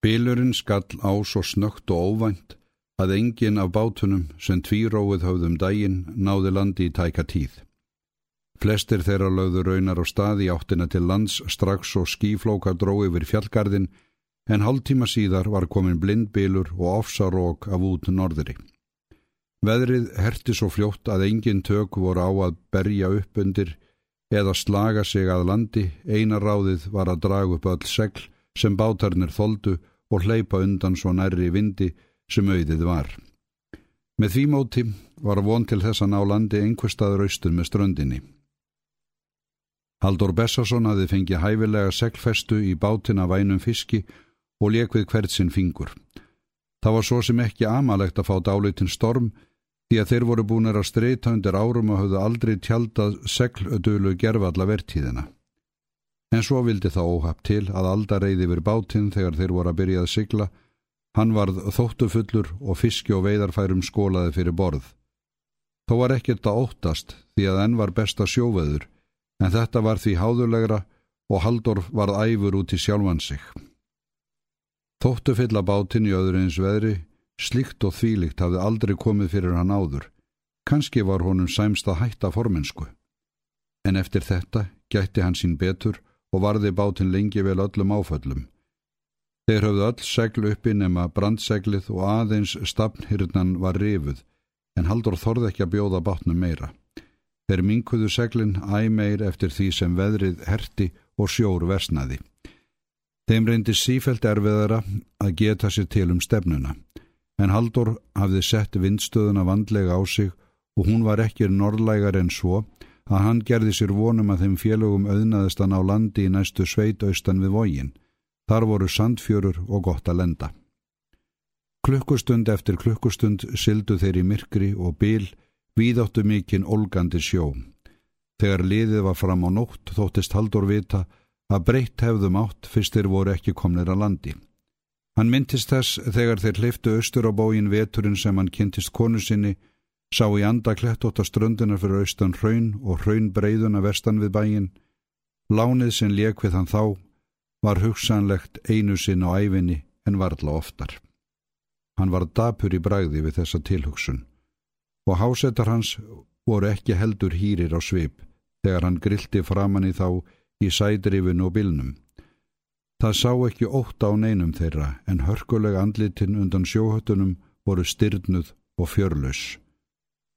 Bílurinn skall á svo snögt og óvænt að engin af bátunum sem tvíróið höfðum dægin náði landi í tæka tíð. Flestir þeirra lögðu raunar á staði áttina til lands strax og skíflóka dró yfir fjallgarðin en hálftíma síðar var komin blindbílur og ofsarók af út norðri. Veðrið herti svo fljótt að engin tök voru á að berja upp undir eða slaga sig að landi, eina ráðið var að draga upp öll segl sem bátarnir þoldu og hleypa undan svo nærri vindi sem auðið var. Með því móti var von til þess að ná landi einhver staður austur með ströndinni. Haldur Bessason hafi fengið hæfilega seglfestu í bátina vænum fiski og lekvið hvert sinn fingur. Það var svo sem ekki amalegt að fá dálitin storm því að þeir voru búinir að streyta undir árum og hafðu aldrei tjaldað seglödulu gerfalla vertíðina. En svo vildi það óhapp til að aldar reyði yfir bátinn þegar þeir voru að byrja að sigla Hann varð þóttufullur og fiski og veidarfærum skólaði fyrir borð. Þó var ekkert að óttast því að enn var besta sjóveður, en þetta var því háðulegra og Haldorf varð æfur út í sjálfan sig. Þóttufilla bátinn í öðru eins veðri, slikt og þvílikt hafði aldrei komið fyrir hann áður. Kanski var honum sæmst að hætta formensku. En eftir þetta gætti hann sín betur og varði bátinn lengi vel öllum áföllum. Þeir höfðu öll segl uppi nema brandseglið og aðeins stafnhyrnan var rifuð, en Haldur þorði ekki að bjóða bátnum meira. Þeir minkuðu seglin æmeir eftir því sem veðrið herti og sjór versnaði. Þeim reyndi sífælt erfiðara að geta sér til um stefnuna, en Haldur hafði sett vindstöðuna vandlega á sig og hún var ekki norrlægar en svo að hann gerði sér vonum að þeim félögum auðnaðistan á landi í næstu sveit austan við vóginn. Þar voru sandfjörur og gott að lenda. Klukkustund eftir klukkustund syldu þeir í myrkri og bil víðáttu mikinn olgandi sjó. Þegar liðið var fram á nótt þóttist Haldur vita að breytt hefðum átt fyrst þeir voru ekki komnir að landi. Hann myndist þess þegar þeir hliftu austur á bógin veturinn sem hann kynntist konu sinni, sá í anda klettóta ströndina fyrir austan hraun og hraun breyðuna vestan við bæin. Lánið sem leik við hann þá var hugsanlegt einu sinn á æfinni en varðla oftar. Hann var dapur í bræði við þessa tilhugsun og hásettar hans voru ekki heldur hýrir á svip þegar hann grilti framann í þá í sædrifinu og bilnum. Það sá ekki ótt á neinum þeirra en hörkulega andlitin undan sjóhöttunum voru styrnuð og fjörlaus.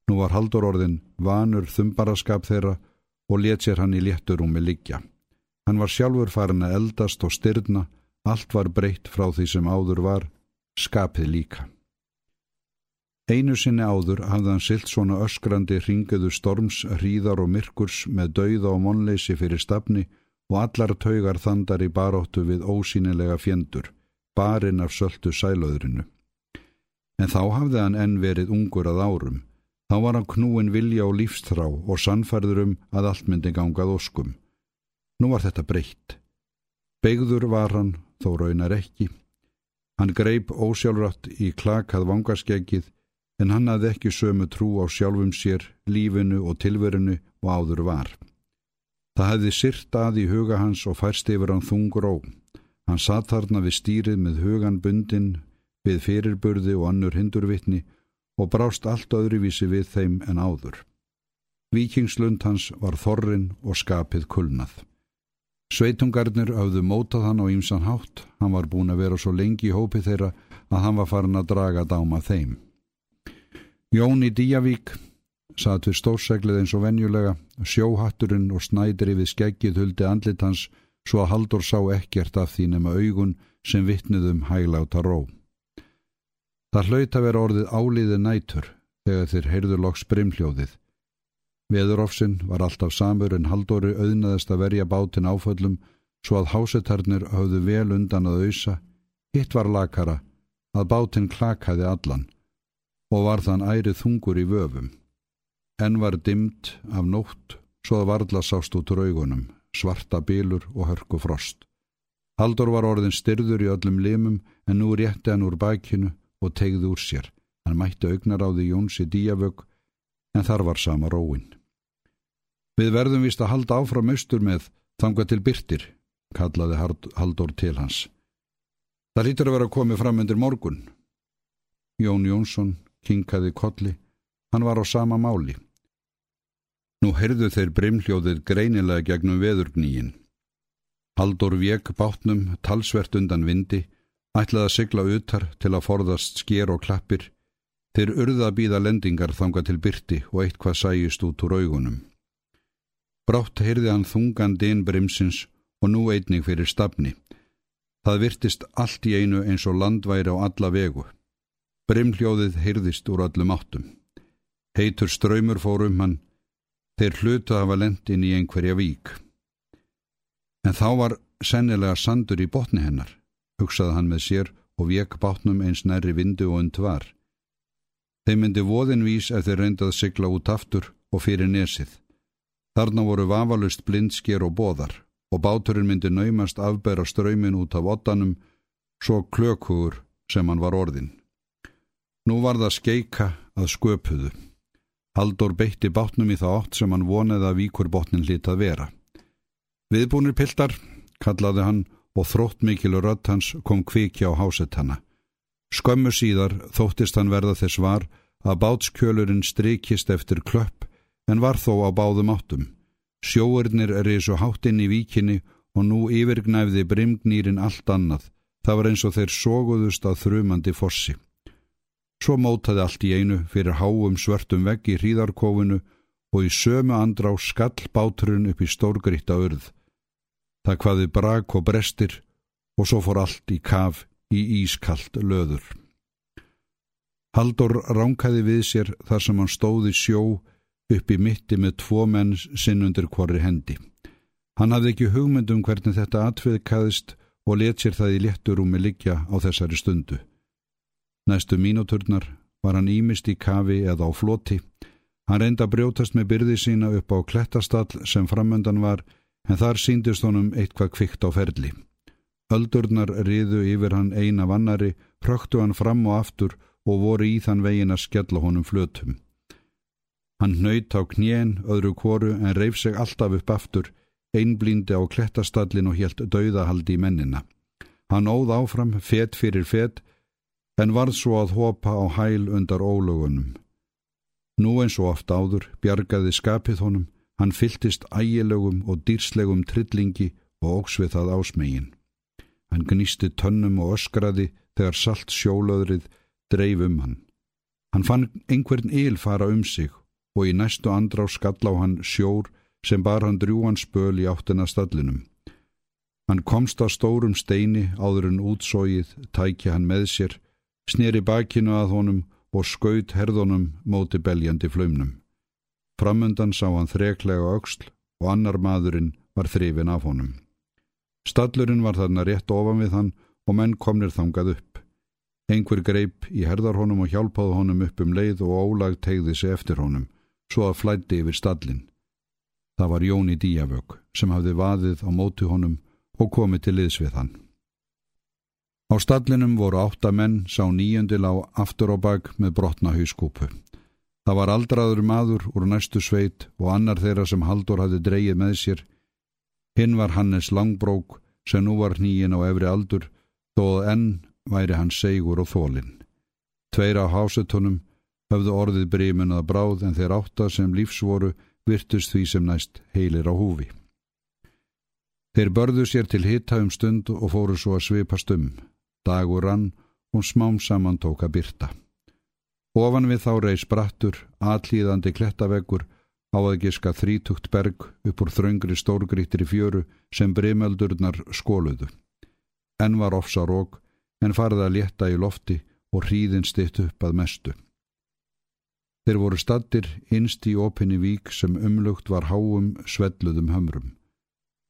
Nú var haldur orðin vanur þumbaraskap þeirra og let sér hann í létturúmi liggja. Hann var sjálfur farin að eldast og styrna, allt var breytt frá því sem áður var, skapið líka. Einu sinni áður hafði hann silt svona öskrandi ringuðu storms, hríðar og myrkurs með dauða og monleysi fyrir stafni og allar taugar þandar í baróttu við ósýnilega fjendur, barinn af söldu sælöðrinu. En þá hafði hann enn verið ungur að árum, þá var hann knúin vilja og lífstrá og sannfærður um að allt myndi gangað óskum. Nú var þetta breytt. Begður var hann, þó raunar ekki. Hann greip ósjálfrátt í klakað vangarskeggið en hann hafði ekki sömu trú á sjálfum sér, lífinu og tilverinu og áður var. Það hefði syrt að í huga hans og færst yfir hann þungur ó. Hann satt þarna við stýrið með hugan bundin, við fyrirburði og annur hindurvitni og brást allt öðruvísi við þeim en áður. Vikingslund hans var þorrin og skapið kulnað. Sveitungarnir hafðu mótað hann á ýmsan hátt, hann var búin að vera svo lengi í hópi þeirra að hann var farin að draga dáma þeim. Jón í Díavík satt við stórseglið eins og venjulega, sjóhatturinn og snædri við skeggið huldi andlit hans svo að Haldur sá ekkert af því nema augun sem vittniðum hægláta ró. Það hlaut að vera orðið álíði nætur þegar þeir heyrðu loks brimhljóðið. Veðurofsinn var alltaf samur en Haldóri auðnaðist að verja bátin áföllum svo að hásetarnir hafðu vel undan að auðsa. Hitt var lakara að bátin klakaði allan og var þann ærið þungur í vöfum. Enn var dimmt af nótt svo að varðla sást út raugunum, svarta bílur og hörku frost. Haldur var orðin styrður í öllum limum en nú rétti hann úr bækinu og tegði úr sér. Hann mætti augnar á því Jóns í díavögg en þar var sama róin. Við verðum vist að halda áfram austur með þanga til byrtir, kallaði Haldur til hans. Það lítur að vera að komi fram undir morgun. Jón Jónsson kinkaði kolli. Hann var á sama máli. Nú heyrðu þeir brimhljóðið greinilega gegnum veðurgníin. Haldur vek bátnum talsvert undan vindi, ætlaði að sigla utar til að forðast sker og klappir. Þeir urða að býða lendingar þanga til byrti og eitthvað sæjist út úr augunum. Brátt heyrði hann þungan din brimsins og nú einnig fyrir stafni. Það virtist allt í einu eins og landværi á alla vegu. Brimhljóðið heyrðist úr öllum áttum. Heitur ströymur fór um hann, þeir hlutu að hafa lendin í einhverja vík. En þá var sennilega sandur í botni hennar, hugsaði hann með sér og vek bátnum eins nærri vindu og und var. Þeir myndi voðinvís ef þeir reyndað sigla út aftur og fyrir nesið. Þarna voru vafalust blindsker og boðar og báturinn myndi naumast afbera ströymin út af ottanum, svo klökugur sem hann var orðin. Nú var það skeika að sköpuðu. Haldur beitti bátnum í það ótt sem hann vonaði að víkur botnin hlitað vera. Viðbúnir piltar, kallaði hann og þrótt mikilu rött hans kom kvikja á hásett hanna. Skömmu síðar þóttist hann verða þess var að bátskjölurinn strykist eftir klöpp en var þó á báðum áttum. Sjóurnir risu háttinn í víkinni og nú yfirgnæfði brimgnýrin allt annað. Það var eins og þeir sóguðust að þrumandi fossi. Svo mótaði allt í einu fyrir háum svörtum vegg í hríðarkofinu og í sömu andrá skall báturinn upp í stórgritta urð. Það hvaði brak og brestir og svo fór allt í kaf í ískallt löður. Haldur ránkaði við sér þar sem hann stóði sjó upp í mitti með tvo menn sinn undir hvorri hendi. Hann hafði ekki hugmyndum hvernig þetta atviðkaðist og let sér það í létturúmi liggja á þessari stundu. Næstu mínúturnar var hann ímist í kafi eða á floti. Hann reynda brjótast með byrði sína upp á klettastall sem framöndan var en þar síndist honum eitthvað kvikt á ferli. Öldurnar riðu yfir hann eina vannari, pröktu hann fram og aftur og voru í þann vegin að skella honum flötum. Hann nöyt á knjén, öðru kóru en reif sig alltaf upp aftur, einblíndi á klettastallin og helt dauðahaldi í mennina. Hann óð áfram, fet fyrir fet, en varð svo að hopa á hæl undar ólögunum. Nú eins og oft áður bjargaði skapið honum, hann fylltist ægilegum og dýrslegum trillingi og óksvið það ásmegin. Hann gnísti tönnum og öskraði þegar salt sjólöðrið dreif um hann. Hann fann einhvern íl fara um sig og í næstu andrá skall á hann sjór sem bar hann drjúan spöl í áttina stallinum. Hann komst að stórum steini áður en útsóið tækja hann með sér, sneri bakinu að honum og skaut herðunum móti beljandi flöymnum. Framundan sá hann þreklega auksl og annar maðurinn var þrifin af honum. Stallurinn var þarna rétt ofan við hann og menn komnir þangað upp. Einhver greip í herðar honum og hjálpaði honum upp um leið og ólag tegði sig eftir honum svo að flætti yfir stallin. Það var Jóni Díavög sem hafði vaðið á móti honum og komið til liðs við hann. Á stallinum voru átta menn sá nýjöndil á aftur á bak með brotna hauskúpu. Það var aldraður maður úr næstu sveit og annar þeirra sem Haldur hafði dreyið með sér. Hinn var Hannes Langbrók sem nú var nýjen á efri aldur þó að enn væri hann segur og þólinn. Tveir á hásetunum höfðu orðið brímun að bráð en þeir átta sem lífsvoru virtust því sem næst heilir á húfi. Þeir börðu sér til hitta um stund og fóru svo að svipa stum. Dagur rann og smám saman tóka byrta. Ofan við þá reys brattur, atlýðandi klettaveggur, á að giska þrítugt berg upp úr þröngri stórgrítri fjöru sem brimöldurnar skóluðu. Enn var ofsa rók, en farið að létta í lofti og hríðin stitt upp að mestu. Þeir voru stattir innst í opinni vík sem umlugt var háum svelluðum hömrum.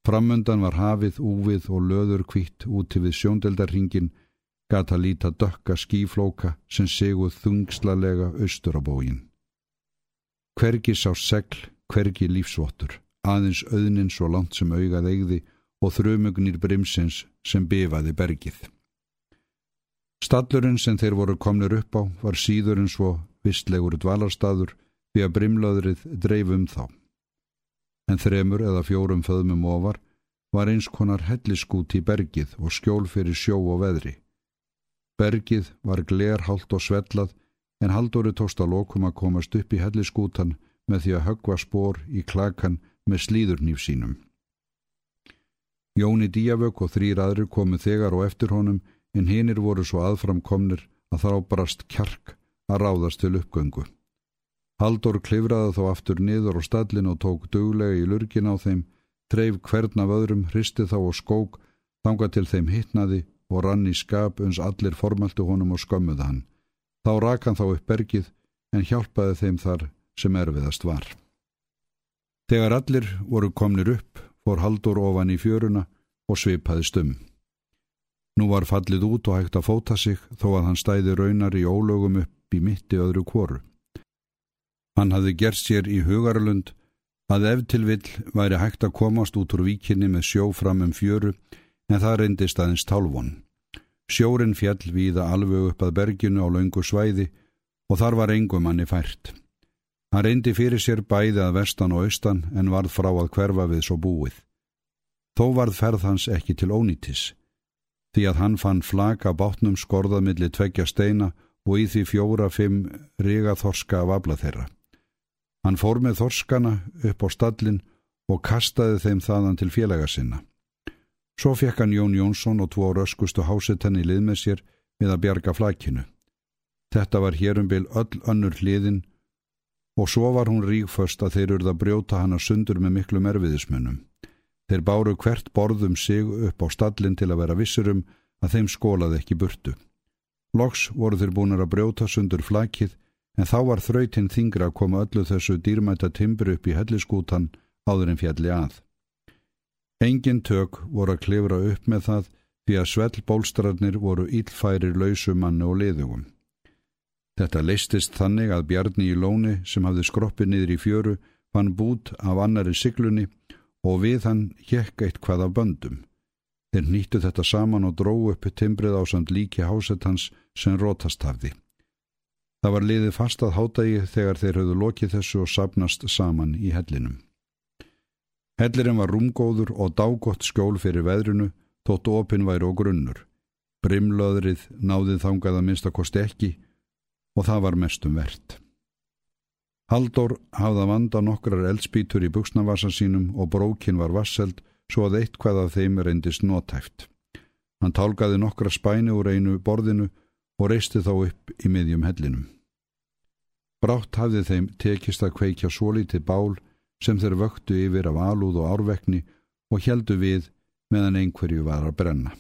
Framöndan var hafið, úvið og löður kvitt úti við sjóndeldarhingin gata líta dökka skíflóka sem seguð þungslalega austur á bógin. Hvergi sá segl, hvergi lífsvottur, aðeins auðnin svo langt sem augað eigði og þrömugnir brimsins sem befaði bergið. Stallurinn sem þeir voru komnir upp á var síður en svo vistlegur dvalarstaður því að brimlaðrið dreifum þá. En þremur eða fjórum föðmum ofar var eins konar helliskút í bergið og skjól fyrir sjó og veðri. Bergið var glerhalt og svellað en Haldóri tókst að lokum að komast upp í helliskútan með því að högva spór í klakan með slíðurnýf sínum. Jóni Díavök og þrýr aðrir komu þegar og eftir honum en hinnir voru svo aðframkomnir að þá brast kjark að ráðast til uppgöngu. Haldur klifraði þó aftur niður á stallin og tók duglega í lurgin á þeim, treif hvern af öðrum, hristi þá og skók, þanga til þeim hittnaði og rann í skap uns allir formæltu honum og skömmuði hann. Þá rak hann þá upp bergið en hjálpaði þeim þar sem erfiðast var. Þegar allir voru komnir upp, fór Haldur ofan í fjöruna og svipaði stum. Nú var fallið út og hægt að fóta sig þó að hann stæði raunar í ólögum upp í mitti öðru kóru. Hann hafði gert sér í hugarlund að ef til vill væri hægt að komast út úr víkinni með sjó fram um fjöru en það reyndist aðeins tálvon. Sjórin fjall víða alveg upp að berginu á laungu svæði og þar var engum manni fært. Hann reyndi fyrir sér bæði að vestan og austan en varð frá að hverfa við svo búið. Þó varð ferð hans ekki til ónýtis, því að hann fann flaka bátnum skorðað millir tveggja steina og í því fjóra-fimm riga þorska af abla þeirra. Hann fór með þorskana upp á stallin og kastaði þeim þaðan til félaga sinna. Svo fekk hann Jón Jónsson og tvo röskustu hásetenni lið með sér við að bjarga flakinu. Þetta var hérumbil öll önnur hliðin og svo var hún ríkföst að þeir urða brjóta hana sundur með miklu merviðismunum. Þeir báru hvert borðum sig upp á stallin til að vera vissurum að þeim skólaði ekki burtu. Loks voru þeir búin að brjóta sundur flakið en þá var þrautinn þingra að koma öllu þessu dýrmæta timbur upp í helliskútan áður en fjalli að. Engin tök voru að klifra upp með það því að svell bólstrarnir voru ílfærir lausumannu og liðugum. Þetta leistist þannig að Bjarni í lóni sem hafði skroppi niður í fjöru fann bút af annari siglunni og við hann hjekk eitt hvað af böndum. Þeir nýttu þetta saman og dró uppi timbrið á samt líki hásettans sem rótast hafði. Það var liðið fast að hátægi þegar þeir höfðu lokið þessu og sapnast saman í hellinum. Hellirinn var rúmgóður og dágott skjól fyrir veðrunu, tótt opin væri og grunnur. Brimlöðrið náðið þangað að minnsta kosti ekki og það var mestum verðt. Haldur hafða vanda nokkrar eldspítur í buksnavasa sínum og brókin var vasseld svo að eitthvað af þeim reyndist nótæft. Hann tálkaði nokkra spæni úr einu borðinu og reisti þá upp í miðjum hellinum. Brátt hafði þeim tekist að kveikja svo lítið bál sem þeir vöktu yfir af alúð og árvekni og heldu við meðan einhverju var að brenna.